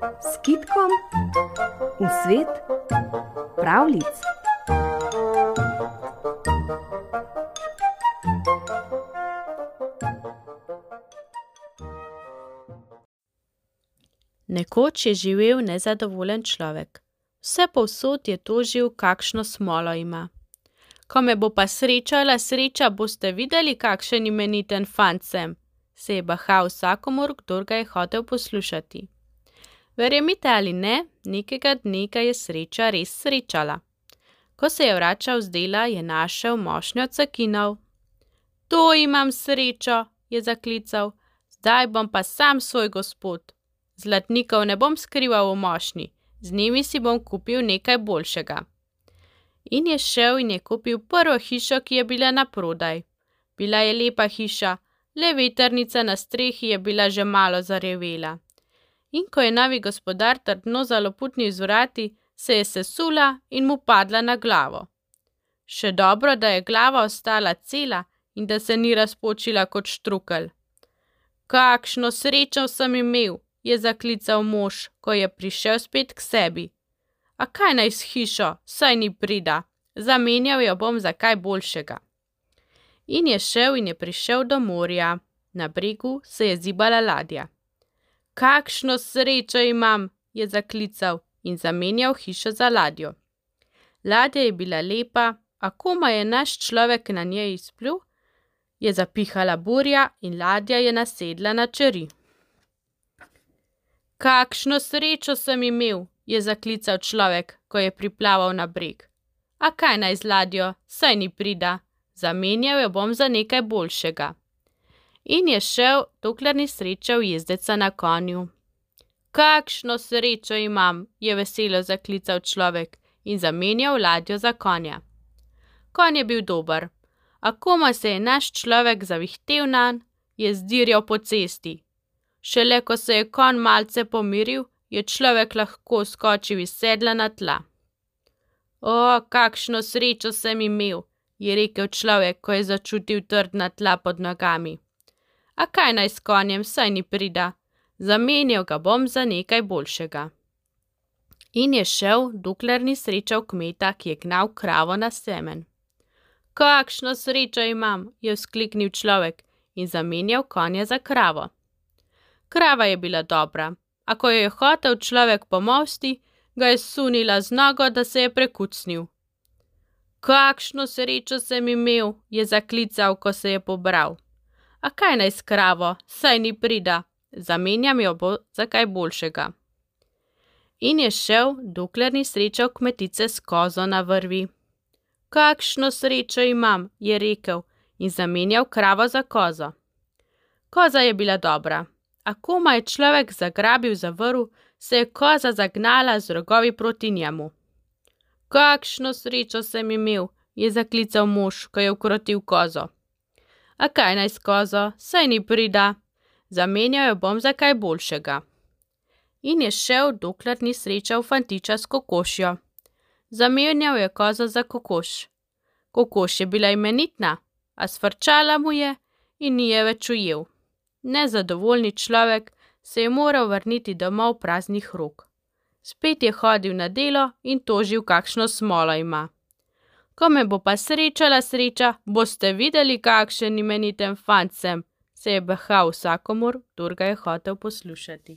s kitkom v svet pravlic. Nekoč je živel nezadovoljen človek. Vse povsod je tožil, kakšno smolo ima. Ko me bo pa srečala sreča, boste videli, kakšen imeniten fant sem, se je bahal vsakomur, kdo ga je hotel poslušati. Verjemite ali ne, nekega dne ga je sreča res srečala. Ko se je vračal z dela, je našel mošnjo cakinov. To imam srečo, je zaklical, zdaj bom pa sam svoj gospod. Zlatnikov ne bom skrival v mošnji, z njimi si bom kupil nekaj boljšega. In je šel in je kupil prvo hišo, ki je bila na prodaj. Bila je lepa hiša, le veternica na strehi je bila že malo zarevela. In ko je novi gospodar trdno zaloputnil z vrati, se je sesula in mu padla na glavo. Še dobro, da je glava ostala cela in da se ni razpočila kot štrukelj. Kakšno srečo sem imel, je zaklical mož, ko je prišel spet k sebi. A kaj naj s hišo, saj ni prida, zamenjal jo bom za kaj boljšega. In je šel in je prišel do morja, na bregu se je zibala ladja. Kakšno srečo imam, je zaklical in zamenjal hišo za ladjo. Ladja je bila lepa, a koma je naš človek na njej izplul, je zapihala burja in ladja je nasedla na čeri. Kakšno srečo sem imel, je zaklical človek, ko je priplaval na breg. A kaj naj z ladjo, saj ni prida, zamenjal jo bom za nekaj boljšega. In je šel, dokler ni srečal jezdeca na konju. Kakšno srečo imam, je veselo zaklical človek in zamenjal ladjo za konja. Konj je bil dober, a koma se je naš človek zavihtel nan, je zdirjal po cesti. Šele ko se je konj malce pomiril, je človek lahko skočil iz sedla na tla. O, kakšno srečo sem imel, je rekel človek, ko je začutil trdna tla pod nogami. A kaj naj s konjem, saj ni prida, zamenjal ga bom za nekaj boljšega. In je šel, dokler ni srečal kmeta, ki je gnal kravo na semen. Kakšno srečo imam, je vzkliknil človek in zamenjal konja za kravo. Krava je bila dobra, a ko jo je hotel človek pomosti, ga je sunila z nogo, da se je prekucnil. Kakšno srečo sem imel, je zaklical, ko se je pobral. A kaj naj s kravo, saj ni prida, zamenjam jo bo za kaj boljšega. In je šel, dokler ni srečal kmetice s kozo na vrvi. Kakšno srečo imam, je rekel in zamenjal kravo za kozo. Koza je bila dobra, a koma je človek zagrabil za vrv, se je koza zagnala z rogovi proti njemu. Kakšno srečo sem imel, je zaklical mož, ko je ukrotil kozo. A kaj naj s kozo, saj ni prida, zamenjal jo bom za kaj boljšega. In je šel, dokler ni srečal fantiča s kokošjo. Zamenjal je kozo za kokoš. Kokoš je bila imenitna, a svrčala mu je in ni je več ujel. Nezadovoljni človek se je moral vrniti domov praznih rok. Spet je hodil na delo in tožil, kakšno smolo ima. Ko me bo pa srečala sreča, boste videli, kakšen imeniten fant sem, se je bahal vsakomur, kdo ga je hotel poslušati.